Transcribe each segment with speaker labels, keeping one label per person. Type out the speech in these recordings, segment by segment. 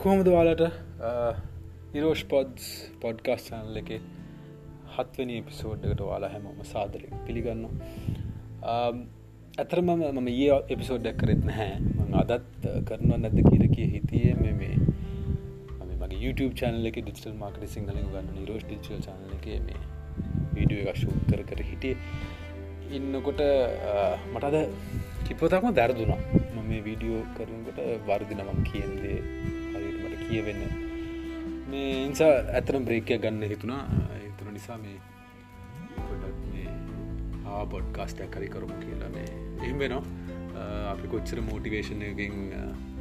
Speaker 1: කොහොමද වාලට Irosh pods podcast channel එක හත්වනි එපිසෝඩ්ඩකට වාලා හැමෝම සාදර පිළිගන්න ඇතරම මම ඒ එපිසෝඩ්ඩක් කරෙත් නැහැ. මං අදත් කරනවා නැද කියර කිය හිතිය මෙ මේ මගේ YouTube චනල එක ඩිටල් මාකට සිංහල ගන්න නිරෝෂ් ඩිචල් චනල එක මේ වීඩියෝ එක ශූ කර කර හිටිය. ඉන්නකොට මටද කිපතක්ම දැරදුනා. මම මේ වීඩියෝ කරනකොට වර්දින මම කියන්දේ හරිටමට කියවෙන්න. මේ ඉන්සා ඇතරම් බ්‍රේකය ගන්න හිතුනා එතුන නිසා මේ ගොඩක් මේ ආ බොඩ්කාස්ටයක් කරි කරමු කියලා මේ එම් වෙනවා. අපි කොච්චර මෝටිවේශන් එකෙන්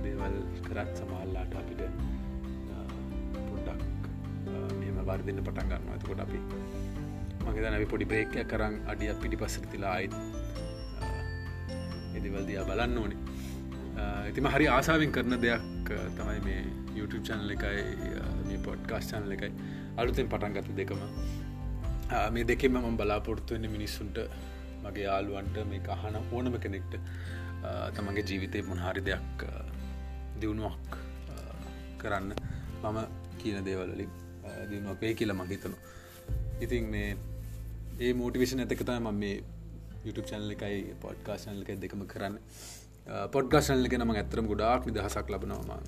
Speaker 1: දේවල් කරත් සමහල්ලාට අපිට පොඩ්ඩක් මෙම වර්දින්න පටන් ගන්න ඇතකොට අපි මගේ නැවි පොඩි බ්‍රේකය කරන්න අඩියක් පිටි පස්සට තිලා අයිත් එදිවල්දයා බලන්න ඕනේ. ඉතිම හරි ආසාාවෙන් කරන දෙයක් තමයි මේ YouTube චැනල එකයි මේ පොඩ්කාස් චැනල එකයි. අලුතෙන් පටන් ගත දෙකම. මේ දෙකෙම මම බලාපොරත්තුවෙන්න මිනිස්සුන්ට මගේ යාලුවන්ට මේ අහන ඕනම කෙනෙක්ට. තමගේ ජීවිතය මොනහරි දෙයක් දියුණුවක් කරන්න මම කියන දේවල්ලින් දියුණුවක් වේ කියලා මහිතනු ඉතින් මේ ඒ මෝටිවේෂන් ඇතකතයි ම මේ YouTube චැනල එකයි පොඩ්කා ශනල එක දෙකම කරන්න. පොඩ්කා ශනල එක නම ඇතරම් ගොඩාක් නිදහසක් ලබනවා.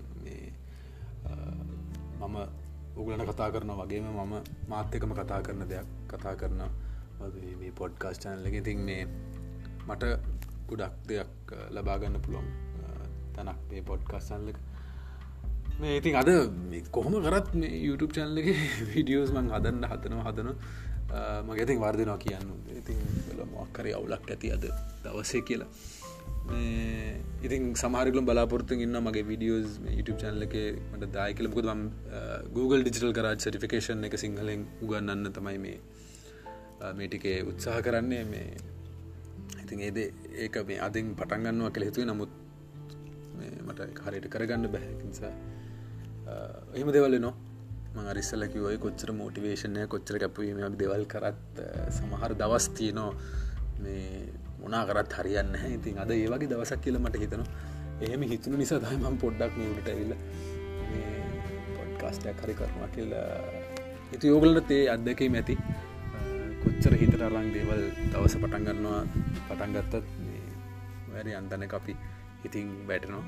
Speaker 1: මම උගලන කතා කරන වගේම මම මාත්‍යකම කතා කරන දෙයක් කතා කරන මේ පොඩ්කාස් චනල එක. ඉතින් මේ මට ගොඩක් දෙයක් ලබාගන්න පුළොම් තැනක් මේ පොඩ්කාස් සල්ලක මේ ඉතින් අද කොහොම කරත් මේ YouTube චැනල එක විඩියෝස් මං හදන්න හදනවා හදන මගේ ඉතින් වර්දිනවා කියන්න ඉතින් මොක්කරි අවුලක් ඇති අද දවසේ කියලා. ඉතින් සමාරිකලම් බලාපොරත්තු ඉන්න මගේ විඩියෝස් YouTube චැනල එක මට දායකලමුකද ම Google ඩිජිටල් කරාත් සටිෆිකේෂන් එක සිංහලෙන් උගන්නන්න තමයි මේ මේටිකේ උත්සාහ කරන්නේ මේ ඉතින් ඒද ඒක මේ අදින් පටන්ගන්නවා කළ හිතුවේ. නමුත් මට හරියට කරගන්න බැහැකිසා එහෙම දෙවල නො මංරිස්සල කිවයි කොච්චර මෝටිවේශනය කොච්චර කැපවීමක් දෙවල් කරත් සමහර දවස් තියනෝ මේ මොනා කරත් හරියන්න ඉතින් අද ඒවගේ දවසක් කියල මට හිතන එහෙම හිතුණු නිසා දයිමම් පොඩ්ඩක් නිවට ඇවිල්ල පොඩ්කාස්ටයක් හරි කරනවා කියලා. ඉති යෝගලට තේ අත්දැකීම ඇති. කොච්චර හිතට අරං දේවල් දවස පටන්ගන්නවා පටන්ගත්තත් වැඩි අන්දන අපි ඉතින් වැටනවා.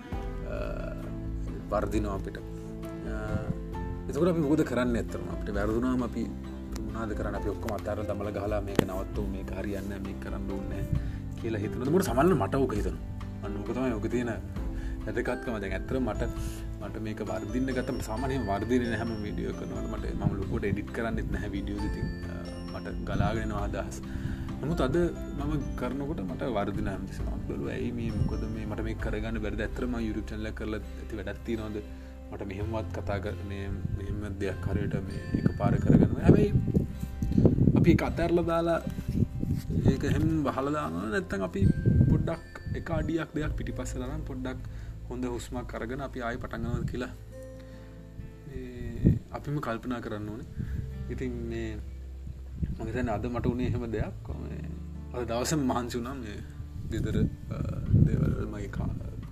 Speaker 1: වර්දිනවා අපිට. එතකට අපි මුද කරන්න ඇතරම අපට වැරදුනාම අපි මුණනාද කරන අපි ඔක්කොම අතර දමල ගහලා මේක නවත්තු මේ හරියන්න මේ කරන්න ඕන්න කියලා හිතනට සමල්ල මට ඕක හිතන අන්නකතම යෝක තියෙන ඇතකත්කම දැන් ඇතර මට මට මේක වර්දින්න ගතම සාමනය වර්දින හැම විඩියෝ කරනට මට ම ලොකොට එඩිට් කරන්න නැහ විඩියෝ ති මට ගලාගෙනවා අදහස්. නමුත් අද මම කරනකොට මට වර්දින ඇමතිසනක්ලු ඇයි මේ? මොකද මේ? මට මේ කරගන්න බැරද? ඇතරම යුරු චල්ල කරල ඇති වැඩත්ති නොද මට මෙහෙමවත් කතා කරන මෙහෙම දෙයක් හරයට මේ එක පාර කරගන්න හැබයි අපි කතැරල දාලා ඒක හැම බහලදාන නැත්තන් අපි පොඩ්ඩක් එක අඩියක් දෙයක් පිටි පස්සලනම් පොඩ්ඩක් හොඳ හුස්මක් කරගෙන අපි ආය පටන්ගව කියලා. අපිම කල්පනා කරන්න ඕන. ඉතින් මේ මගතැන අද මට උනේ එහෙම දෙයක්. අද දවස මහන්සුනම් ගෙදර දේවල් මගේ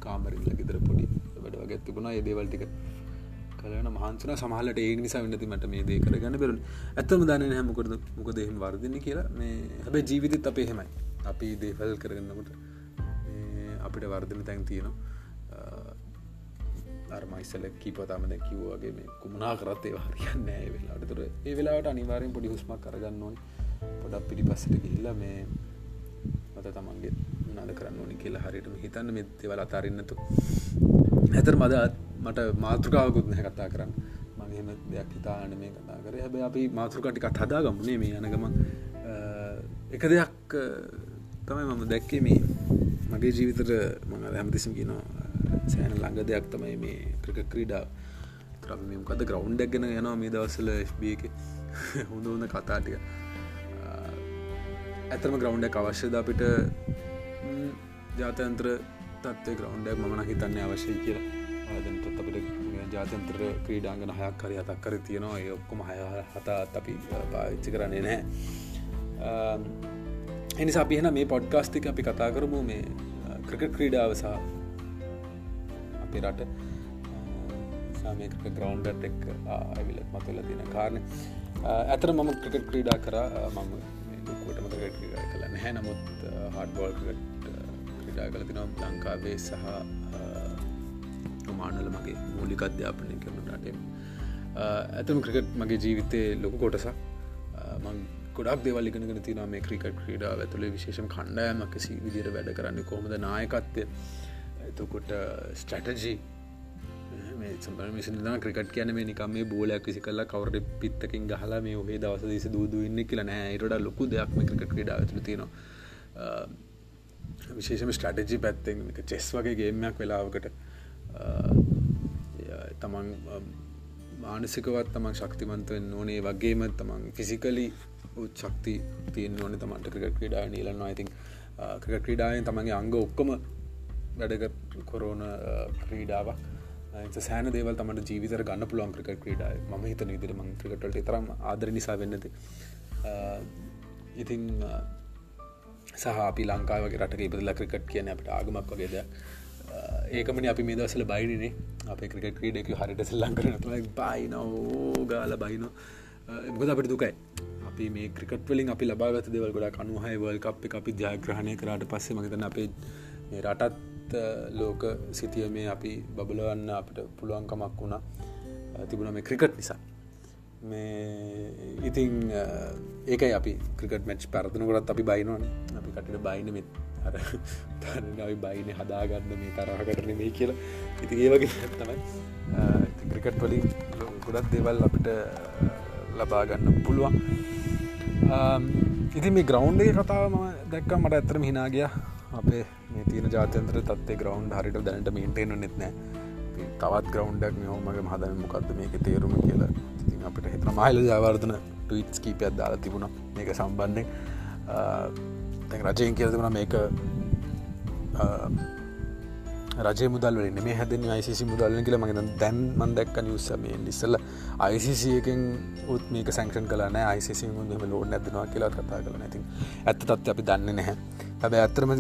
Speaker 1: කාමරිල්ල ගෙදර පොඩි වැඩ වගත් තිබුණා. ඒ දේවල්ටික කලන මහන්සන සමහලට ඒ නිසා වෙන්නති මට මේ දේ කරගන්න බෙරුණ ඇත්තම දන්න හැමකොරද මොක දෙහෙම වර්දින කියලා. මේ හැබැ ජීවිතත් අපේ හෙමයි අපි දේවල් කරගන්නකොට අපිට වර්ධන තැන් තියෙනවා. අර්මයිස්සල කීපතාමද කිව්වාගේ මේ කුමනා කරත් ඒ හරියන්න ඒ වෙලාට තුර ඒ වෙලාට අනිවාරෙන් පොඩි හුස්මක් කරගන්න ඕන. පොඩක් පිටි පස්සට ගිල්ල මේ මත තමන්ගේ නාද කරන්න ඕනි කියලා හරිටම හිතන්න. මෙත්තවල අතාරන්නතු ඇතර මද මට මාතෘකාවකුත් නැ කතා කරන්න. මගේම දෙයක් හිතාන මේ කතා කර. හැබ අපි මාතෘකටිකත් හදා ගමුණේ මේ යනගම එක දෙයක් තමයි මම දැක්කේ මේ මගේ ජීවිතර මඟ හැමතිසම් කියනවා සෑන ළඟ දෙයක් තමයි මේ ක්‍රික ක්‍රීඩා. ත්‍රමකද ග්‍රවන්් ඩක්ගෙන යනවා මේ දවසල FB එක. හොඳ හොඳ කතාටිය ඇතම ග්‍රවන්්ඩක් අවශ්‍යද අපිට? ජාතන්ත්‍ර තත්ව ග්‍රවන්්ඩක් මන හිතන්න අවශ්‍යය කියලා. ආදන්ටත් අපිට ජාතන්ත්‍ර ක්‍රීඩාංගන හයක් කරි හතක් කර තියෙනවා. ඒ ඔක්කොම හය හතාත් අපි පාච්චි කරන්නේ නෑ එනිසා අපි එන මේ පොඩ්කාස්තික අපි කතා කරමු මේ ක්‍රික ක්‍රීඩාව සහ අපේ රට. මේක ග්‍රවන්්ඩත් එක් ඇවිලත් මතුල තියෙන කාරණ. ඇතර මම ක්‍රිකට් ක්‍රීඩා කර. මම ලොකුවටම ක්‍රිකට් ක්‍රීඩා කළ නැහැ. නමුත් හඩ්බෝල් ක්‍රිකට් ක්‍රීඩා කල තිනම් ලංකාවේ සහ මානල මගේ මූලික අධ්‍යාපනය කරනුටටම ඇතම ක්‍රිකට් මගේ ජීවිතය ලොකු කොටසක්. මං ගොඩක් දෙවල්ලිගෙන තින මේ ක්‍රිකට ක්‍රීඩා ඇතුළේ විශේෂම කණ්ඩායමක් සි විදිර වැඩ කරන්න කොහොමද නායකත්වය? එතකොට ස්ටටජී සම්පර මිසින ක්‍රිකට කියන මේ නිකම මේ බෝලයක් විසි කල්ලා කවර පිත්තකින් ගහලා මේ ඔහේ දවස දිස දූදු ඉන්න කියලා නෑ. ඉට ලොකු දෙයක් මේ ක්‍රිකට ක්‍රඩා ඇතුළ තියෙනවා. විශේෂම ස්ටටජි පැත්තෙන් චෙස් වගේ ගේමයක් වෙලාවකට. තමන් මානසිකවත් තමන් ශක්තිමන්තවෙන් ඕනේ. වගේම තමන් ෆිසිකලි උත් ශක්ති තියෙන් ඕන තමන්ට ක්‍රිකට ක්‍රඩා නිලන්නවා ඉතින් ක්‍රිකට ක්‍රඩායෙන් තමන්ගේ අංග ඔක්කොම වැඩක කොරෝන ක්‍රීඩාවක්. සෑන දේවල් තමට ජීවිතර ගන්න පුළුවන් ක්‍රිකට ක්‍රඩා ම හිත නිදිර මං ක්‍රිකටට තරම් ආදර නිසා වෙන්නද ඉතින් සහ අපි ලංකාවගේ රට ඉපදල ක්‍රිකට් කියන අපට ආගමක් වගේ දෙයක්. ඒකමන අපි මේ දවසල බයිනේ අප ක්‍රිකට ක්‍රීඩක හරිට සල්ලං කරන බයින ඕගාල බයින. මොකද අපට දුකයි. අපි මේ ක්‍රිකට වලින් අපි ලබාගත දෙවල් ගොඩා කනුහයි වල් අප අපි ජයග්‍රහණය කරට පස්සේ මගතන අපේ මේ රටත් ලෝක සිතිය මේ අපි බබලවන්න අපට පුළුවන්කමක් වුණා. තිබුණ මේ ක්‍රිකට් නිසා. මේ ඉතිං ඒකයි අපි ක්‍රිකට මැච් පැරතනකොටත් අපි බයිනවන අපි කටට බයින මෙත් අර තනයි බයින හදාගන්න මේ තරහකටන මේ කියලා. ඉති ඒ වගේ තමයි. ක්‍රිකට් වලින් ගොඩත් දෙවල් අපිට ලබාගන්න පුළුවන්. ඉති මේ ග්‍රවන්්ඩේ කතාව ම දැක්ක මට ඇතරම හිනාගිය අපේ මේ තියන ජාතන්ත්‍ර තත්ේ ග්‍රවන්් හරිට දැනට මේටේනු නෙත්නෑ තවත් ග්‍රවන්්ඩක් හෝමගේ හදන මොකක්ද මේක තේරුම කියලා. ඉතින් අපිට හිතන මහිල ජාවර්ධන ටීටස් කීපයක් දාලා තිබුණ. මේක සම්බන්ධය තැන් රජයෙන් කියල තිබුණ මේක රජ මුදල් වලින් මේ හැදන යිසි මුදල්ල කියල. මගේ දැන් මන්දක්ක නිවස මේ ඉස්සල්ල අයිසිසියකින් උත් මේක සැංක්ෂන් කලන යිසි මුදම ලෝඩ නැදනවා කියලා කතා කල නැති ඇත්ත තත්ව අපි දන්න නැහැ. හැබ ඇත්තරම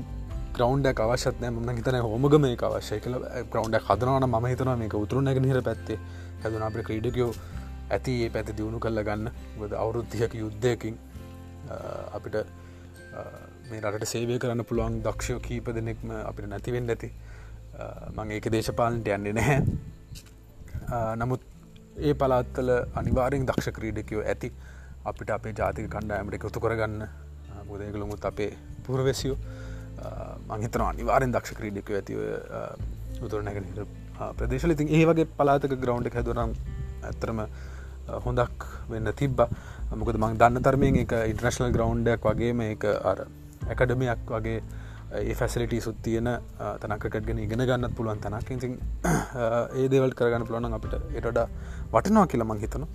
Speaker 1: ග්‍රවන්්ඩක් අවශ්‍යත්නය ම හිතන හෝමග මේ අවශ්‍ය කල ග්‍රවන්්ඩක් හදනවන ම හිතන මේක උතුරු නැග නිර පැත්තේ. හැදන අපට ක්‍රීඩකයෝ ඇති ඒ පැති දියුණු කල්ල ගන්න. ගොද අවුරුද්ධියක යුද්ධයකින් අපිට මේ රට සේවය කරන්න පුළුවන් දක්ෂයෝ කීප දෙනෙක්ම අපිට නැතිවෙන්න ඇති. මං ඒක දේශපාලන්ට යන්නේ නැහැ. නමුත් ඒ පලාත්තල අනිවාරෙන් දක්ෂ ක්‍රීඩකයෝ ඇති. අපිට අපේ ජාතික කණ්ඩායමට එකතු කරගන්න. බුදයකළුමුත් අපේ පුරවැසියෝ. මංහිතන අනිවාරෙන් දක්ෂ ක්‍රීඩික ඇතිව උතුරනැගෙන ප්‍රදේශල ඉතින් ඒ වගේ පලාතක ග්‍රවන්් හැදුරම් ඇතරම හොඳක් වෙන්න තිබ්බ. මොකද මං දන්න තරමයෙන් එක ඉන්ට්‍රශනල් ග්‍රවන්්ඩක් වගේ මේක අර ඇකඩමයක් වගේ ඒ ෆැසිලිටි සුත් තියෙන තනකටගෙන ඉගෙන ගන්නත් පුළුවන් තනක්. ඉතින් ඒ දේවල් කරගන්න පුළුවන් අපිට එටඩ වටනවා කියලා මං හිතන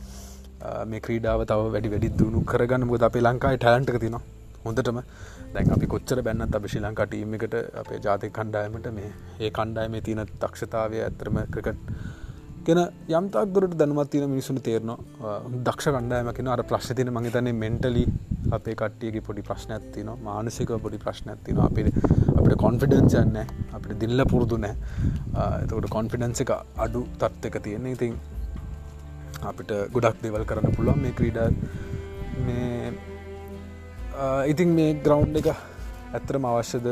Speaker 1: මේ ක්‍රීඩාව තව වැඩි වැඩි දුණු කරගන්න. මුද අපේ ලංකායි ටැලන්ට තිනවා හොඳටම. දැන් අපි කොච්චර බැන්නත් අප ශි ලංකා ටීම එකට අපේ ජාතික කණ්ඩායමට මේ ඒ කණ්ඩායම තියෙන දක්ෂතාවය ඇතරම ක්‍රිකට් ගෙන යම්තක් දුරට දැනුවත් තින මිනිසුන් තේරනවා. දක්ෂ කණ්ඩායමකින අර ප්‍රශ්තින මහිතන්නේ මෙන්ටලි අපේ කට්ටියගේ පොඩි ප්‍රශ්න ඇත්තින මානසික පොඩි ප්‍රශ්න ඇත්තින අපේ අපට කොන්ෆිඩන්ස් යන්න අපට දිල්ල පුරුදු නෑ එතකට කොන්ෆිඩන්ස එක අඩු තත්ත්ක තියෙන්නේ. ඉතින් අපිට ගොඩක් දෙවල් කරන්න පුළුවන් මේ ක්‍රීඩ මේ ඉතින් මේ ග්‍රවන්් එක ඇත්තරම අවශ්‍යද?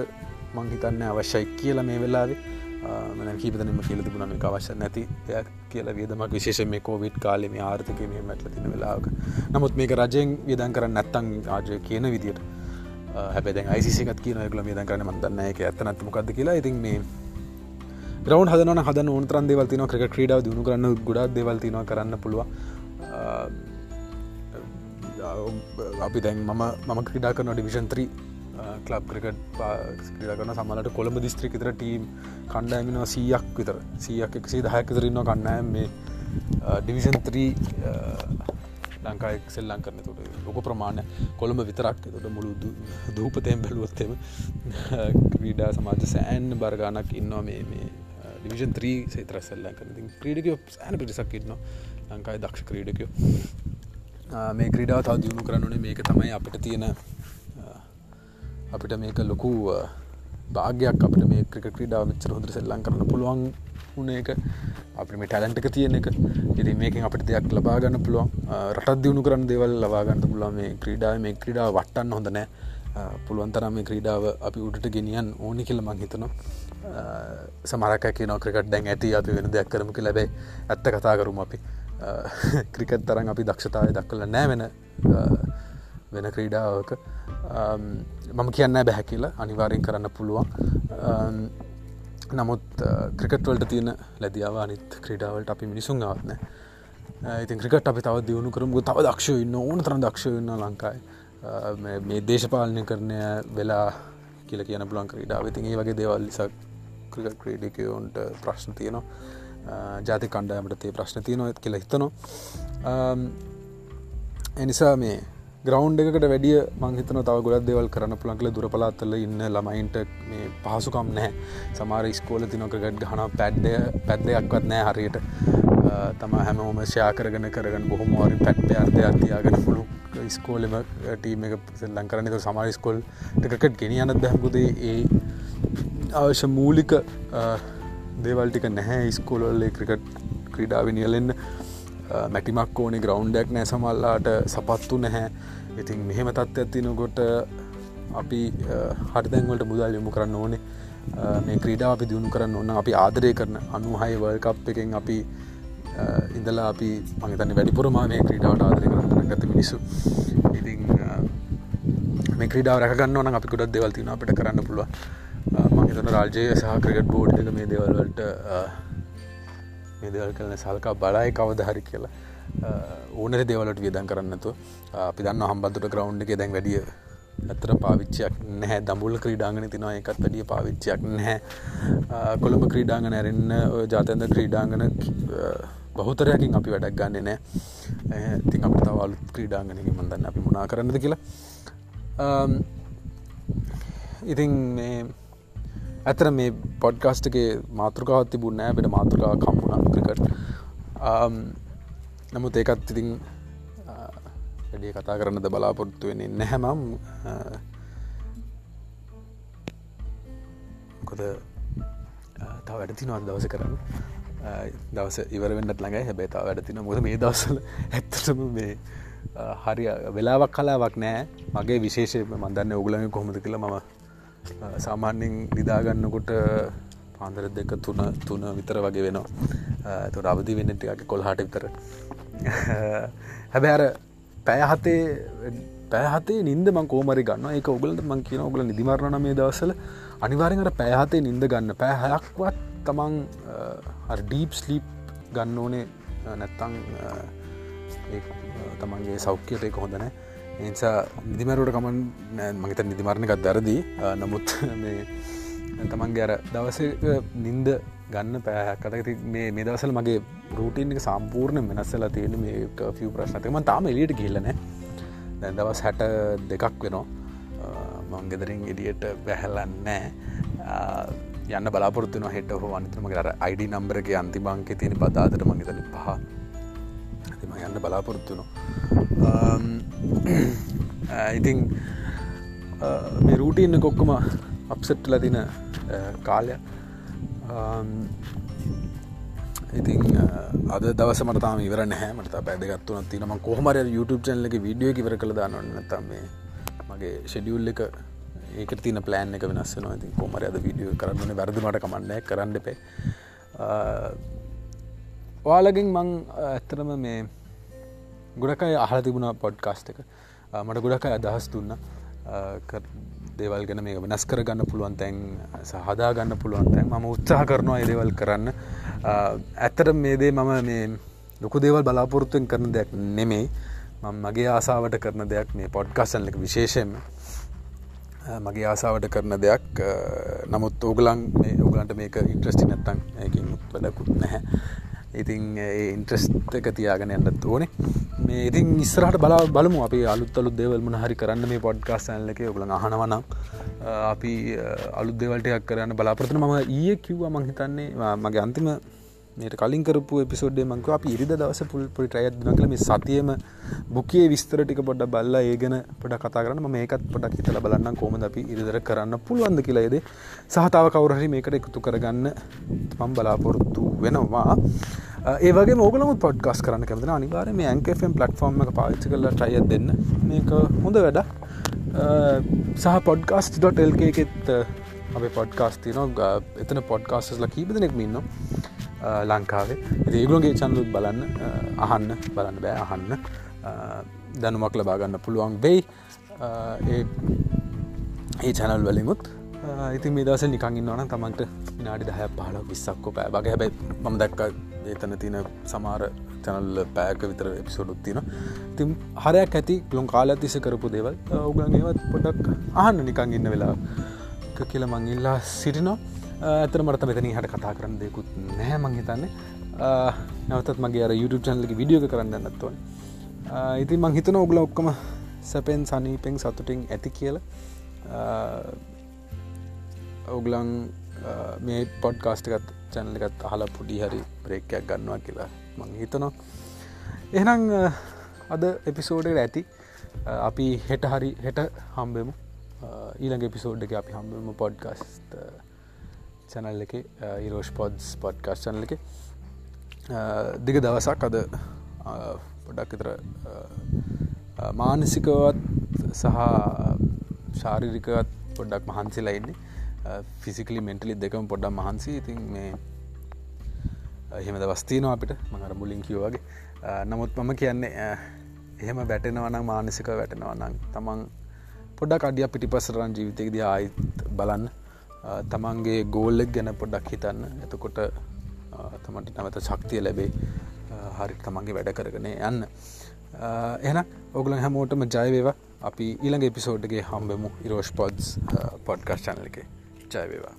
Speaker 1: මංහිතන්න අවශ්‍යයි කියලා මේ වෙලාවේ. මන කීපතනම කියල තිබුණ මේ අවශ්‍ය නැති දෙයක් කියලා වියදමක්. විශේෂ මේ කෝවිට් කාලෙ මේ ආර්ථක මේ මැටල තින වෙලාක නමුත් මේක රජයෙන් වියදන් කරන්න නැත්තං ආජය කියන විදියට හැබැ යිසිකත් කියන කල මේ දකරන මන්දන්න එක ඇත්තනත් මොකක්ද කියලා. ඉතින් මේ ග්‍රවන්් හදන හද ඕන්තරන් දෙවල්තින ක්‍රික ක්‍රීඩාව දුණු කරන්න ගොඩක් දෙවල්තින කරන්න පුළුව අපි දැන් මම මම ක්‍රඩා කරන ඩිවිෂන්ත්‍රී කලබ් ක්‍රිකට් ක්‍රඩා කරන සමලට කොළඹ දිස්ත්‍රික තර ටීම් කණ්ඩෑමිනවා සීයක් විතර. සීයක් එකසේ දහයක් විතරන්න කන්නෑම් මේ ඩිවිෂන්ත්‍රී ලංකායක් සෙල්ලං කරන තුට ලොක ප්‍රමාණය කොළඹ විතරක්. තුට මුළු දූපතයෙන් බැලුවොත්තෙම ක්‍රීඩා සමාජ සෑන් බර්ගානක් ඉන්නවා මේ මේ ඩිවිෂන් ත්‍රී සේතර සෙල්ලන් කරන ක්‍රීඩකයෝ සෑන පිරිසක් ඉන්නවා. ලංකායි දක්ෂ ක්‍රීඩකයෝ. මේ ක්‍රඩාව තව දියුණු කරනුනේ මේක තමයි අපිට තියෙන අපිට මේක ලොකු භාගයක් අපට මේ ක්‍රික ක්‍රඩාව මෙච්චර හොඳර සෙල්ලං කරන්න පුළුවන් උන එක අපි මේ ටැලන්ටක තියෙන එක. ඉති මේකින් අපිට දෙයක් ලබාගන්න පුළුවන්. රටත් දියුණු කරන්න දෙවල් ලබාගන්න පුළුවන්. මේ ක්‍රීඩාව මේ ක්‍රීඩා වටන්න හොඳ නෑ. පුළුවන්තරම මේ ක්‍රීඩාව අපි උඩට ගෙනියන් ඕනි කියල මං හිතනවා. සමරක කියන ක්‍රිකට දැන් ඇති අපි වෙන දෙයක් කරමක ලැබයි ඇත්ත කතා කරුම අපි. ක්‍රිකත් තරන් අපි දක්ෂතාවය දක්කල නෑ වෙන. වෙන ක්‍රීඩාවක. මම කියන්න බැහැ කියලා. අනිවාරයෙන් කරන්න පුළුවන්. නමුත් ක්‍රිකටවලට තියෙන ලැදියාව අනිත් ක්‍රීඩාවලට අපි මිනිසුන් ආත්න ඉතින් ක්‍රිකට අපි තව දියුණු කරමු. තව දක්ෂ ඉන්න ඕන තරම් දක්ෂ ඉන්න ලංකායි මේ දේශපාලනය කරණය වෙලා කියල කියන පුලන් ක්‍රීඩාව. ඉතින් ඒ වගේ දේවල් ලිසක් ක්‍රිකට ක්‍රීඩිකවන්ට ප්‍රශ්න තියනවා. ජාති කණ්ඩායමට තේ ප්‍රශ්න තියනවා කියලා හිතනවා. එනිසා මේ ග්‍රවන්් එකට වැඩිය මංහිතන තව ගොඩක් දෙවල් කරන්න පුළන්කල දුරපලාත්තල ඉන්න ළමයින්ට මේ පහසුකම් නෑ සමාර ස්කෝල තිනොකගට ගහන පැඩ්ඩය පැද්දයක්වත් නෑ හරියට. තම හැමෝම ෂයා කරගෙන කරගන්න බොහොම වාරි පැට්පය අර්ධයක් තියාගෙන පුළු ස්කෝලම ටීම එක ලං කරනක සමාර ස්කෝල් ටකට ගෙනියනත් දැහකුදේ ඒ අවශ්‍ය මූලික දේවල්ටික නැහැ. ස්කෝලල්ලේ ක්‍රිකට් ක්‍රීඩාව නියලෙන්න. මැටිමක් ඕනේ ග්‍රවන්්ඩක් නෑ සමල්ලාට සපත්තු නැහැ. ඉතින් මෙහෙම තත්ත්ව ඇතිනකොට අපි හරිදැන්වලට මුදල් යොමු කරන්න ඕනේ. මේ ක්‍රීඩා අපි දියුණු කරන්න ඔන්න අපි ආදරය කරන අනුහයි වල්කප් එකෙන් අපි ඉඳලා අපි මගතන්න වැඩිපුරමා මේ ක්‍රීඩාවට ආදරය කරන්න ගත මිනිසු ඉතින් මේ ක්‍රීඩාව රැකගන්න ඕන අපි කුඩත් දෙවල්තින අපට කරන්න පුළුව මහිතන රාජය සහ ක්‍රිකට් බෝඩ් එක මේ දෙවල්වලට මේ දෙවල් කරන සල්කා බලයි කවද හරි කියලා. ඕනට දෙවලට වියදන් කරන්නතු අපි දන්න හම්බතුට ග්‍රවන්් එක දැන් වැඩිය ඇතර පාවිච්චයක් නැහැ. දමුල් ක්‍රීඩාගන තිනවා එකත් වැඩිය පාවිච්චයක් නැහැ. කොළඹ ක්‍රීඩාග නැරෙන්න්න ජාතන්ද ක්‍රීඩාගන බහුතරයකින් අපි වැඩක් ගන්න නෑ තින් අප තවලු ක්‍රීඩාගනක මන්දන්න අපි මුණනා කරන්නද කියලා. ඉතින් මේ ඇතර මේ පොඩ්කාස්ටගේ මාතෘකාවත් තිබුණ නෑ බෙට මාතෘකා කම්මුණ ක්‍රිකට um, නමුත් ඒකත් ඉතින් uh, වැඩිය කතා කරන්නද බලාපොරොත්තු වෙන්නේ නැහැමම් uh, කොද uh, තව වැඩතිනවත් දවස කරන්න? දවස ඉවරවෙන්නත් ළඟයි. හැබැතා වැඩතින මොද මේ දවසල ඇත්තටම මේ හරි වෙලාවක් කලාවක් නෑ මගේ විශේෂය මන්දන්න ඔගුලඟ කොහොමද කියලා මම සාමාන්‍යෙන් නිදාගන්නකොට පාන්දර දෙක තුන තුන විතර වගේ වෙනවා. තුර අවදි වෙන්න ටික කොල්හට විතර. හැබැ අර පැයහතේ පැහතේ නින්ද මං කෝමරි ගන්න එක ඔගලට මං කියන ඔගල නිදිමරණ මේ දවසල අනිවාරෙන්ට පැහතේ නින්ද ගන්න පැහැයක්වත් තමන් ඩීප් ස්ලීප් ගන්න ඕනේ නැත්තං තමන්ගේ සෞඛ්‍යයට එක හොඳනෑ එනිසා නිදිමැරුවට කමන් මගත නිදිමරණකත් දරදී නමුත් මේ තමන්ගේ අර දවස නින්ද ගන්න පෑහකට මේ මේ දවසල මගේ රූටීන් එක සම්පූර්ණ වෙනස්සලා තියෙන මේ ෆිය ප්‍රශ්නතම තාම එලියට කියලන දැන් දවස් හැට දෙකක් වෙනවා මංගෙදරින් එඩියට බැහැලන්නෑ යන්න බලාපොරත්තුන හෙට හෝ අනිතම කර අයිඩ නම්බරගේ අන්තිබංක තියෙන බදාදර මගතන පහ. එම යන්න බලාපොරොත්තුනවා Um, ඉතිං uh, මේ රූටීන්න කොක්කම අප්සෙට්ල තින කාලය. Um, ඉතින් uh, අද දවස මටතාම ඉවර නැහැ. මට පැදගත්තුන තිනම කොහමර YouTube චැනලක විඩියෝ ඉවර කළ දාන්නන්න තම මේ මගේ ෂෙඩියුල් එක ඒක තින ප්ලෑන් එක වෙනස් නවා ති කොමර අද විඩියෝ කරන්නන වැරදිමට කමන්න කරන්න එපේ. Uh, ඔයාලගින් මං ඇත්තරම මේ ගොඩකයි අහල තිබුණ පොඩ්කාස්ට එක. මට ගොඩකයි අදහස් දුන්න. දේවල් ගැන මේ වෙනස් කර ගන්න පුළුවන් තැන් සහදා ගන්න පුළුවන් තැන්. ම උත්සාහ කරනවා ඒදේවල් කරන්න. ඇත්තට මේදේ මම මේ ලොකු දේවල් බලාපොරොත්තුවෙන් කරන දෙයක් නෙමෙයි. මම මගේ ආසාාවට කරන දෙයක් මේ පොඩ්කාසන්ලක විශේෂයෙන් මගේ ආසාාවට කරන දෙයක්. නමුත් ඕගලන් මේ ඔගලන්ට මේක ඉන්ට්‍රස්ටි නැත්තන් ඇකින් වැඩකුත් නැහැ. ඉතින් ඉන්ට්‍රස්ට එක තියාගෙන යන්නත් ඕනේ. මේ ඉතින් ඉස්සරහට බලා බලමු. අපි අලුත් අලුත් දෙවල්මන හරි කරන්න මේ පොඩ්කාස්ටන්ලක ඔබල අහනවනම් අපි අලුත් දෙවල්ටයක් කරන්න බලාපොරතන ම ඒ කිව්වා මංහිතන්නේ මගේ අන්තිම මේට කලින් කරපු එපිසෝඩ්ඩේ මංක අප ඉරිද දවස පුල් පොඩි ට්‍රයත් දන කළ මේ සතියම බුකේ විස්තර ටික පොඩ බල්ල ඒගෙන පොඩ කතා කරන මේකත් පොඩක් හිතල බලන්න කොමද අපි ඉරිදර කරන්න පුළුවන්ද කියලායේද සහතාව කවුරහරි මේකට එකතු කරගන්න මම් බලාපොරොත්තු වෙනවා. ඒවගේ මෝගලම පොඩ්ගස් කරන්න කැමතින අනිවාර මේ ඇන්කෆම් පලට්ෆෝර්ම් එක පාච්ච කරලා ට්‍රයත් දෙන්න. මේක හොඳ වැඩ සහ පොඩ්කාස්ට.ල්ක එකෙත් අප පොඩ්කාස්ති න එතන පොඩ්කාස්ල කීප දෙනෙක් ඉන්නවා. ලංකාවේ. ඒගුලගේ චන්ලුත් බලන්න අහන්න බලන්න බෑ අහන්න. දැනුමක් ලබාගන්න පුළුවන් වෙයි. ඒ චැනල් වලිමුත් ඉතින් මේ දවස නිකං ඉන්නවන තමන්ට විනාඩි දහ පහල විස්සක්කෝ පෑ. වගේ හැබැයි මම දැක්ක ඒතන තින සමාර චැනල් පෑක විතර එපිසෝඩුත් තින තිම් හරයක් ඇති ලොන් කාල තිස කරපු දේවල්. ඔගන් ඒවත් පොඩක් අහන්න නිකං ඉන්න වෙලා කියල මංඉල්ලා සිටිනවා. ඇතර මට මෙතන හට කතා කරන්න දෙකුත් නෑ මං හිතන්නේ. නවතත් මගේ අර YouTube චැනලක විඩියෝක කරන්න නැත්වන ඉතින් මං හිතන ඔගල ඔක්කම සැපෙන් සනීපෙන් සතුටින් ඇති කියල. ඔගලං මේ පොඩ්කාස්ටිකත් චැනලකත් අහලා පුඩි හරි බ්‍රේක්කයක් ගන්නවා කියලා මං හිතනවා. එහනම් අද එපිසෝඩට ඇති. අපි හෙට හරි හෙට හම්බෙමු. ඊළඟ එපිසෝඩ් එක අපි හම්බම පොඩ්කාස්ට චැනල් එක ඉරෝෂ් පොඩ්ස් පොඩ්කාස් චනල එක. දිග දවසක් අද uh, පොඩක් විතර uh, uh, මානසිකවත් සහ ශාරිරිකවත් පොඩ්ඩක් මහන්සිලා ඉන්නේ. ෆිසිකලි මෙන්ටලි දෙකම පොඩ්ඩක් මහන්සි ඉතින් මේ එහෙම දවස්තිනවා අපිට. මඟර මුලින් කිව්වගේ නමුත් මම කියන්නේ එහෙම වැටෙනවනම් මානසික වැටෙනවනම් තමන් පොඩක් අඩිය පිටිපසරන් ජීවිතයකද ආයිත් බලන්න. තමන්ගේ ගෝල්ලෙක් ගැන පොඩක් හිතන්න. එතකොට තමට නැවත ශක්තිය ලැබේ. හරි තමන්ගේ වැඩ කරගෙන යන්න. එන ඔගුල හැමෝටම ජයවේවා අපි ඊළඟ එපිසෝඩ්ගේ හම්බෙමු ඉරෝෂ් පොඩ්ස් පොඩ්කස් චනල එක. ජයවේවා